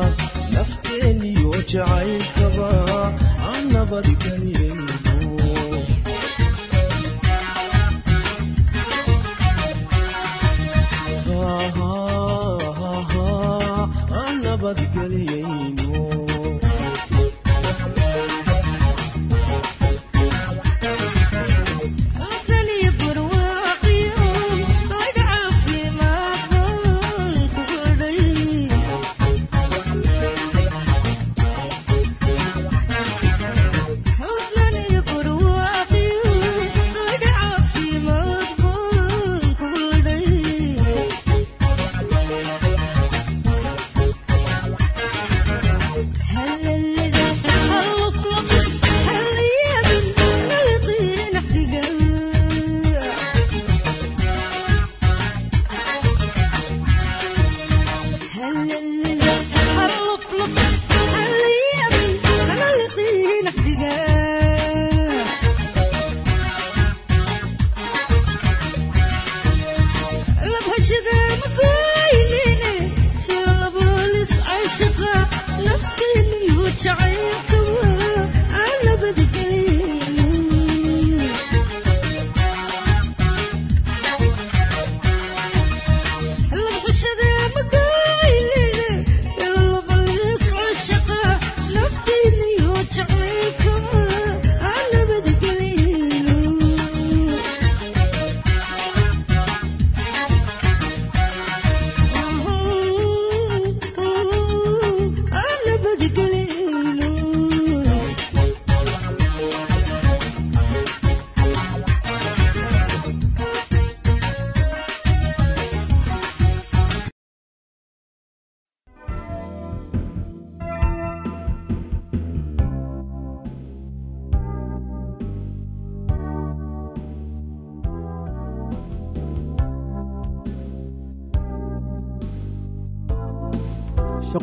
love.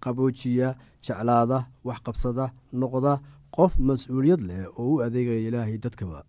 qaboojiya jeclaada waxqabsada noqda qof mas'uuliyad leh oo u adeegaya ilaahay dadkaba.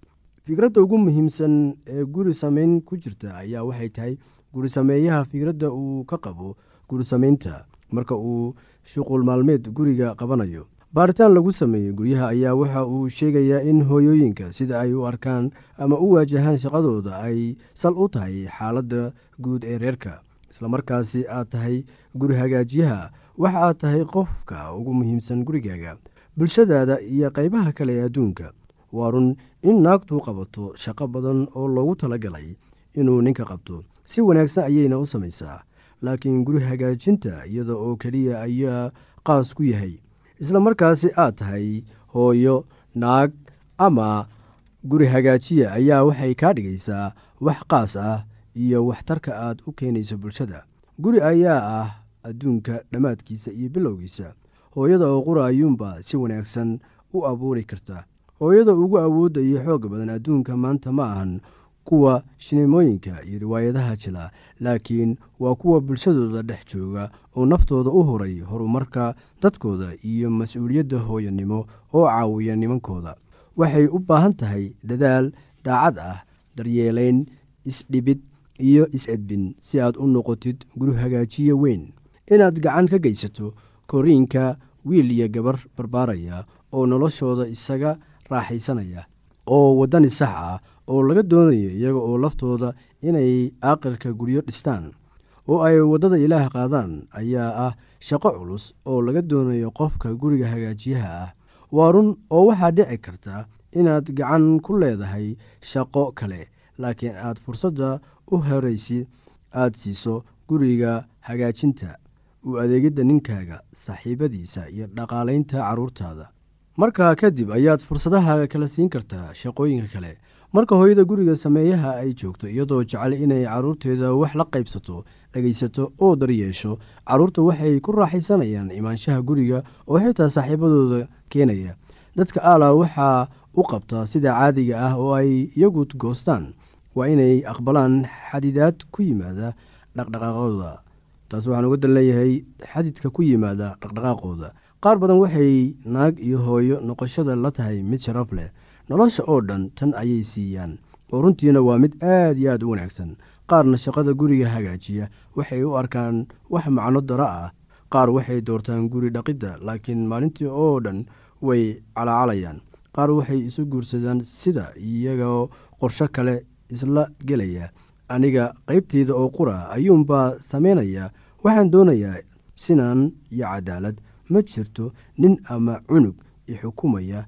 Fikradda ugu muhiimsan ee guri samayn ku jirta ayaa waxay tahay guri sameeyaha fikradda uu ka qabo guri samaynta marka uu shuqul maalmeed guriga qabanayo. Baaritaan lagu sameeyey guryaha ayaa waxa uu sheegayaa in hooyooyinka sida ay u arkaan ama u waajahaan shaqadooda ay sal u tahay xaaladda guud ee reerka. Islamarkaasi aad tahay guri hagaajiyaha waxa aad tahay qofka ugu muhiimsan gurigaaga bulshadaada iyo qaybaha kale ee adduunka. Waa run in naagtu qabato shaqo badan oo loogu talagalay inuu ninka qabto. Si wanaagsan ayayna u samaysaa laakiin guri hagaajinta iyada oo keliya ayaa qaas ku yahay. Isla markaasi aad tahay hooyo naag ama guri hagaajiya ayaa waxay kaa dhigaysaa wax qaas ah iyo waxtarka aad u keenayso bulshada. Guri ayaa ah adduunka dhammaadkiisa iyo bilowgiisa. Hooyada oo qura ayuunba si wanaagsan u abuuri karta. Hooyada ugu awoodda iyo xoogga badan adduunka maanta ma ahan kuwa shineemooyinka iyo riwaayadaha jila laakiin waa kuwa bulshadooda dhex jooga oo naftooda u huray horumarka dadkooda iyo mas'uuliyadda hooyanimo oo caawiya nimankooda. Waxay u baahan tahay dadaal daacad ah daryeelayn isdhibid iyo is-edbin si aad u noqotid guri hagaajiye weyn inaad gacan ka geysato koriinka wiil iyo gabar barbaaraya oo noloshooda isaga raaxaysanaya oo waddani sax ah oo laga doonayo iyaga oo laftooda inay aaqirka guryo dhistaan oo ay waddada ilaah qaadaan ayaa ah shaqo culus oo laga doonayo qofka guriga hagaajiyaha ah. Waa run oo waxaa dhici karta inaad gacan ku leedahay shaqo kale laakiin aad fursadda u horaysi aad siiso guriga hagaajinta u adeegidda ninkaaga saaxiibadiisa iyo dhaqaalaynta carruurtaada markaa kadib ayaad fursadaha kala siin kartaa shaqooyinka kale. Marka hooyada guriga sameeyaha ay joogto iyadoo jecel inay carruurteeda wax la qaybsato dhegaysato oo daryeesho carruurta waxay ku raaxaysanayaan imaanshaha guriga oo xitaa saaxiibadooda keenaya. Dadka aala waxaa u qabtaa sida caadiga ah oo ay iyagu goostaan. Waa inay aqbalaan xadidaad ku yimaada dhaqdhaqaaqooda taas waxaan uga dan leeyahay xadidka ku yimaada dhaqdhaqaaqooda. Qaar badan waxay naag iyo hooyo noqoshada la tahay mid sharaf leh. Nolosha oo dhan tan ayay siiyaan. Oo runtiina waa mid aad iyo aad u wanaagsan. Qaarna shaqada guriga hagaajiya waxay u arkaan wax macno daro ah. Qaar waxay doortaan guri dhaqidda laakiin maalintii oo dhan way calaacalayaan. Qaar waxay isu guursadaan sida iyagoo qorsho kale isla gelaya aniga qaybteyda oo qura ayuunbaa samaynaya waxaan doonayaa sinaan iyo cadaalad. Ma jirto nin ama cunug ixukumaya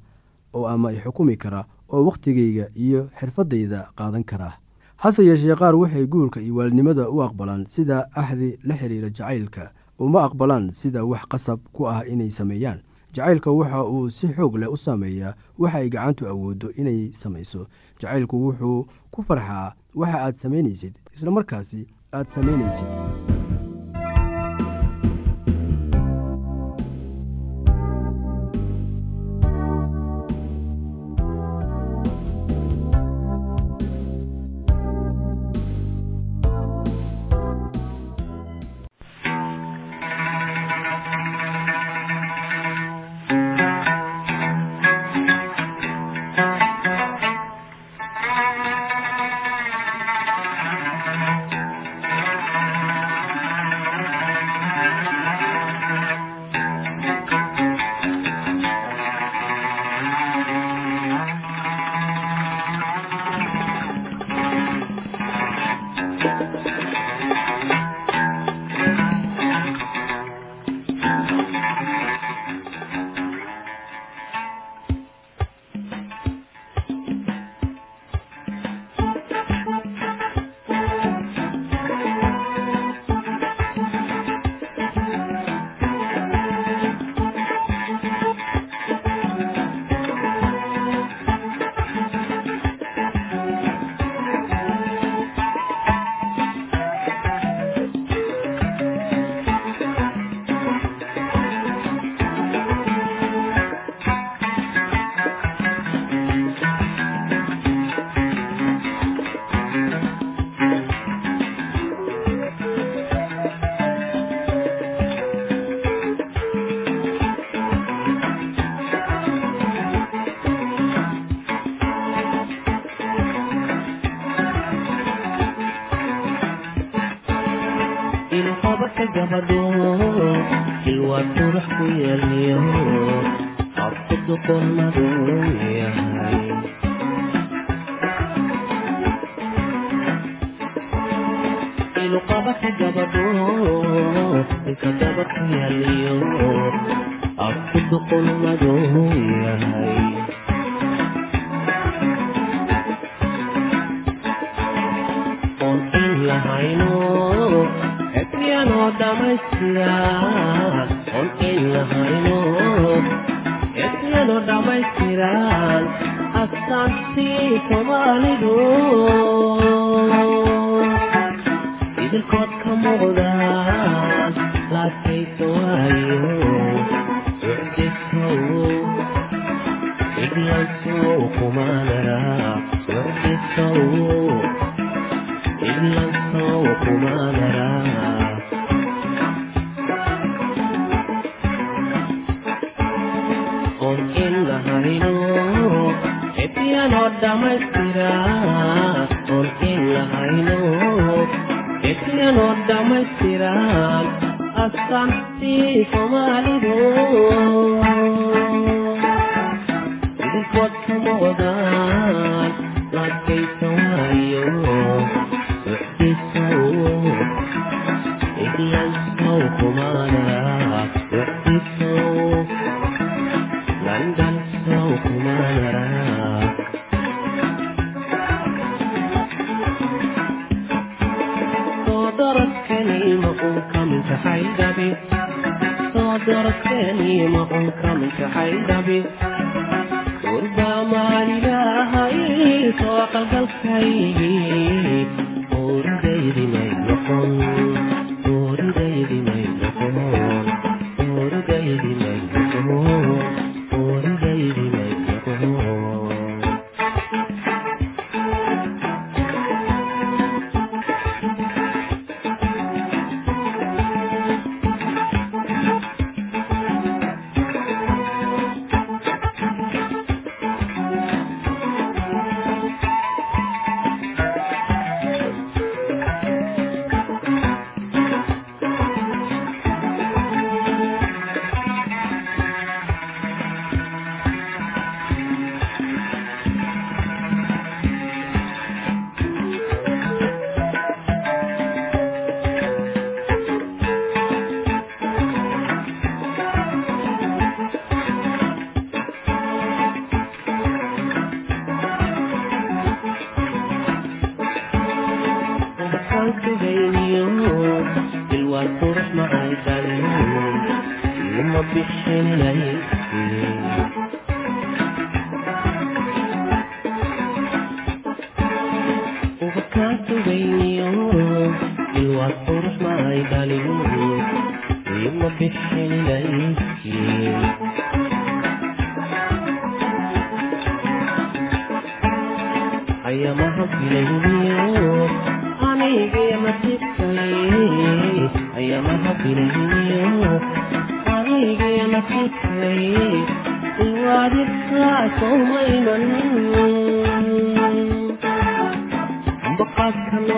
oo ama ixukumi kara oo wakhtigayga iyo xirfaddayda qaadan kara. Hase yeeshee qaar waxay guurka iyo waalidnimada u aqbalaan sida axdi la xiriira jacaylka uma aqbalaan sida wax qasab ku ah inay sameeyaan. Jacaylka waxa uu si xoog leh u saameeyaa waxa ay gacantu awooddo inay samayso. Jacaylku wuxuu ku farxaa waxa aad samaynaysid isla markaasi aad samaynaysid haduu jilwaad qurux ku yeelyo afku oh, oh, oh. urbaa maalilaahay soo qalgalkaygii uurdaydinay noqon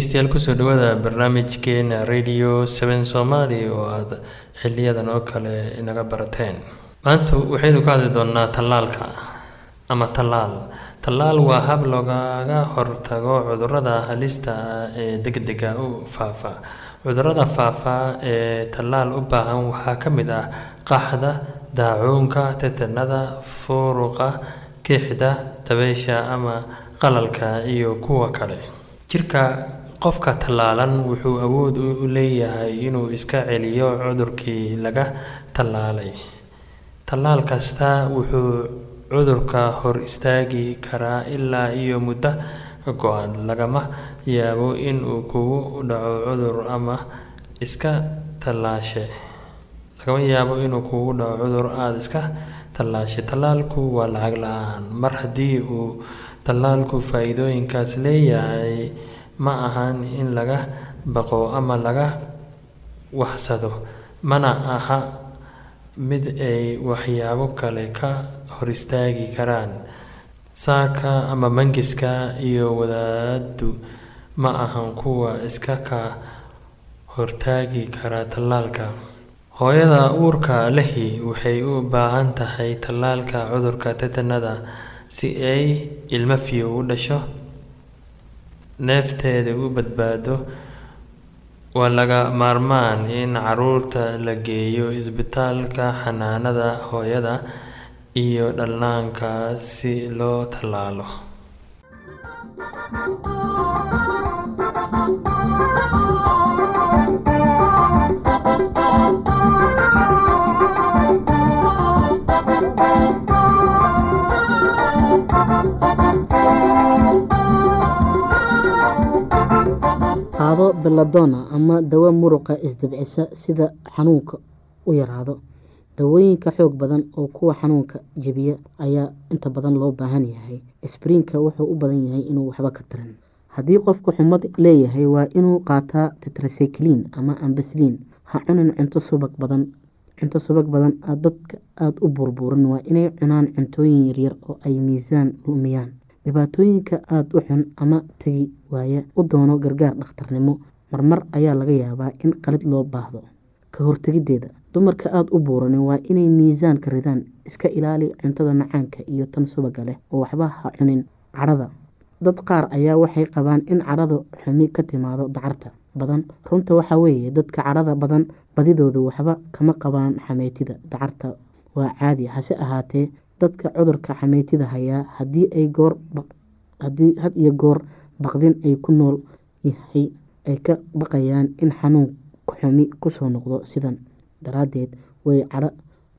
dhegeystayaal ku soo dhawaada barnaamijkeena radio seven somaali oo aada xiliyadan oo kale inaga barateen maanta waxaynu ka hadli doonaa tallaalka ama tallaal tallaal waa hab loogaga hortago cudurrada halista ee degdega u faafa cudurrada faafa ee tallaal u baahan waxaa ka mid ah qaxda daacuunka tetanada furuqa kixda dabeysha ama qalalka iyo kuwa kale jirka qofka tallaalan wuxuu awood u leeyahay inuu iska celiyo cudurkii laga tallaalay. Tallaal kasta wuxuu cudurka hor istaagi karaa ilaa iyo muddo go-an lagama yaabo in uu kugu dhaco cudur ama iska tallaashe. Lagama yaabo inuu kugu dhaco cudur aada iska tallaashay tallaalku waa lacag la'aan. Mar haddii uu tallaalku faa-iidooyinkaas leeyahay ma ahan in laga baqo ama laga waxsado. Mana aha mid ay waxyaabo kale ka hor istaagi karaan. Saaka ama mangiska iyo wadaadu ma ahan kuwa iska ka hortaagi kara tallaalka. Hooyada uurka lehi waxay u baahan tahay tallaalka cudurka tetanada si ay ilmo fiyo u dhasho neefteeda u badbaado waa laga maarmaan in carruurta la geeyo isbitaalka xanaanada hooyada iyo dhallaanka si loo tallaalo qaado belladonna ama dawo muruqa isdabcisa sida xanuunka u yaraado. Dawooyinka xoog badan oo kuwa xanuunka jebiya ayaa inta badan loo baahan yahay. Sbriinka wuxuu u badan yahay inuu waxba ka tarin haddii qofku xumad leeyahay waa inuu qaataa tetracyclin ama ambasliin ha cunin cunto subag badan. Cunto subag badan dadka aada u burburin. Waa inay cunaan cuntooyin yaryar oo ay miisaan lumiyaan dhibaatooyinka aada u xun ama tegi waaya u doono gargaar dhakhtarnimo marmar ayaa laga yaabaa in qalid loo baahdo. Ka hortegideeda dumarka aada u buuranin waa inay miisaanka ridaan iska ilaali cuntada macaanka iyo tan subaga leh oo waxba ha cunin cadhada dad qaar ayaa waxay qabaan in cadhada xumi ka timaado dacarta badan. Runta waxaa weeye dadka cadhada badan badidoodu waxba kama qabaan xameytida dacarta. Waa caadi hase ahaatee dadka cudurka xameytida hayaa haddii ay goor haddii had iyo goor baqdin ay ku nool yahay ay ka baqayaan in xanuun xumi ku soo noqdo sidan daraadeed way cadho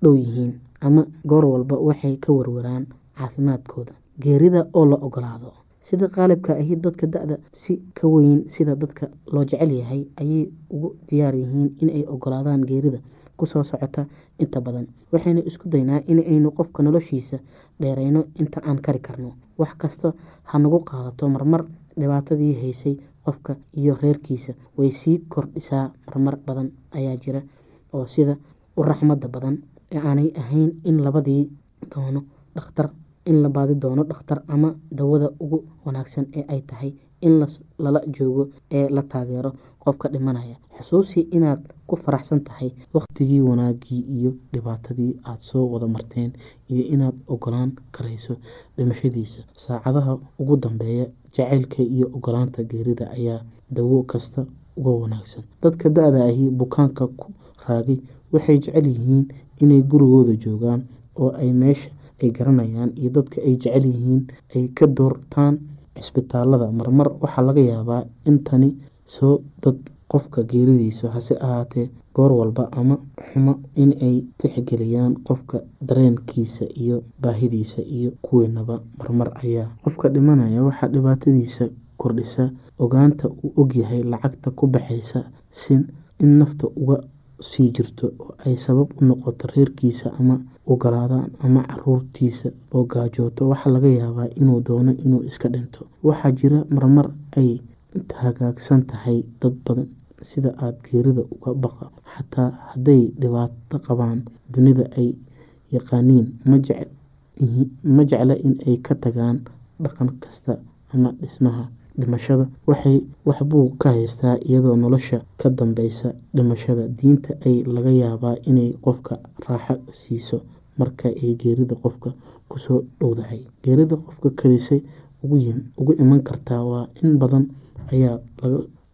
dhow yihiin ama goor walba waxay ka warwaraan caafimaadkooda. Geerida oo la ogolaado sida qaalibka ahi dadka da-da si ka weyn sida dadka loo jecel yahay ayay ugu diyaar yihiin inay ogolaadaan geerida ku soo socota inta badan. Waxaynu isku daynaa inaynu qofka noloshiisa dheereyno inta aan kari karno. Wax kasta ha nagu qaadato marmar dhibaatadii haysay qofka iyo reerkiisa. Way sii kordhisaa marmar badan ayaa jira oo sida u raxmada badan ee aanay ahayn in labadii doono dhakhtar in la baadi doono dhakhtar ama dawada ugu wanaagsan ee ay tahay in lala joogo ee la taageero qofka dhimanaya xusuusi inaad ku faraxsan tahay waqtigii wanaagii iyo dhibaatadii aada soo wada marteen iyo inaad ogolaan karayso dhimashadiisa. Saacadaha ugu dambeeya jacaylka iyo ogolaanta geerida ayaa dawo kasta uga wanaagsan. Dadka da-da ahi bukaanka ku raagay waxay jecel yihiin inay gurigooda joogaan oo ay meesha ay garanayaan iyo dadka ay jecel yihiin ay ka doortaan cisbitaalada marmar waxaa laga yaabaa in tani soo dad qofka geeridiisa hase ahaatee goor walba ama xumo in ay tixgeliyaan qofka dareenkiisa iyo baahidiisa iyo kuweenaba marmar ayaa qofka dhimanaya. Waxaa dhibaatadiisa kordhisa ogaanta uu ogyahay lacagta ku baxaysa in nafta uga sii jirto oo ay sabab u noqoto reerkiisa ama ogolaadaan ama caruurtiisa oo gaajooto. Waxaa laga yaabaa inuu doono inuu iska dhinto. Waxaa jira marmar ay hagaagsan tahay dad badan sida aada geerida uga baqa xataa hadday dhibaato qabaan dunida ay yaqaaniin ma jecla in ay ka tagaan dhaqan kasta ama dhismaha dhimashada. Waxay waxbuu ka haystaa iyadoo nolosha ka dambeysa dhimashada. Diinta ay laga yaabaa inay qofka raaxo siiso marka ay geerida qofka ku soo dhowdahay. Geerida qofka kadisay ugu iman kartaa waa in badan ayaa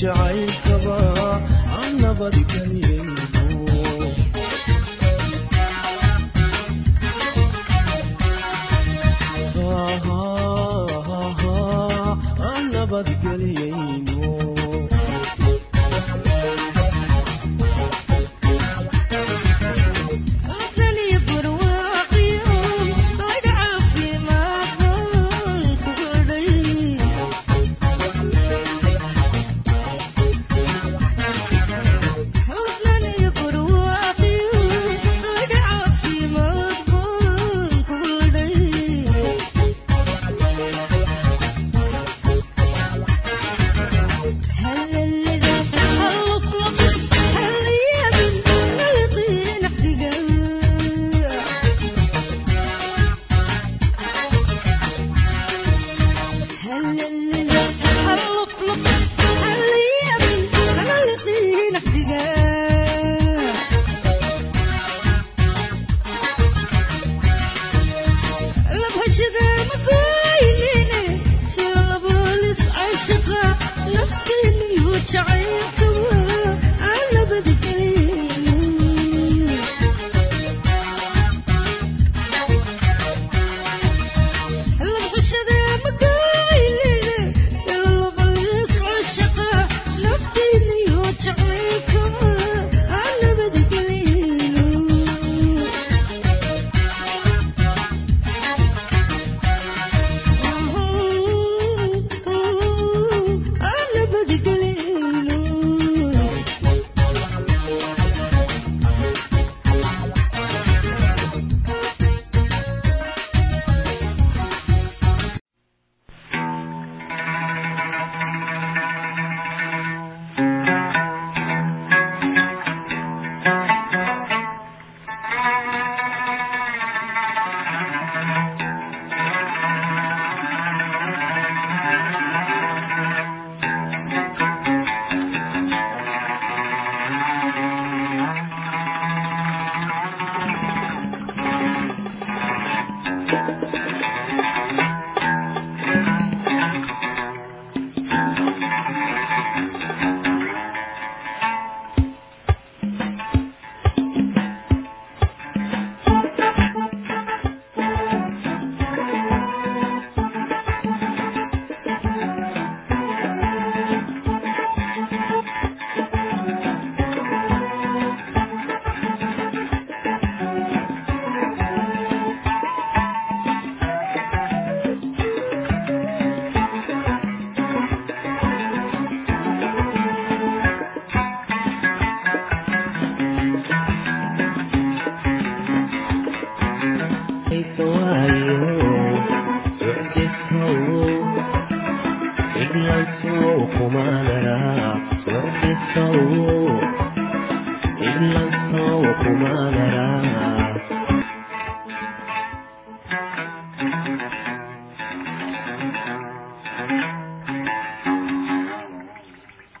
jacayl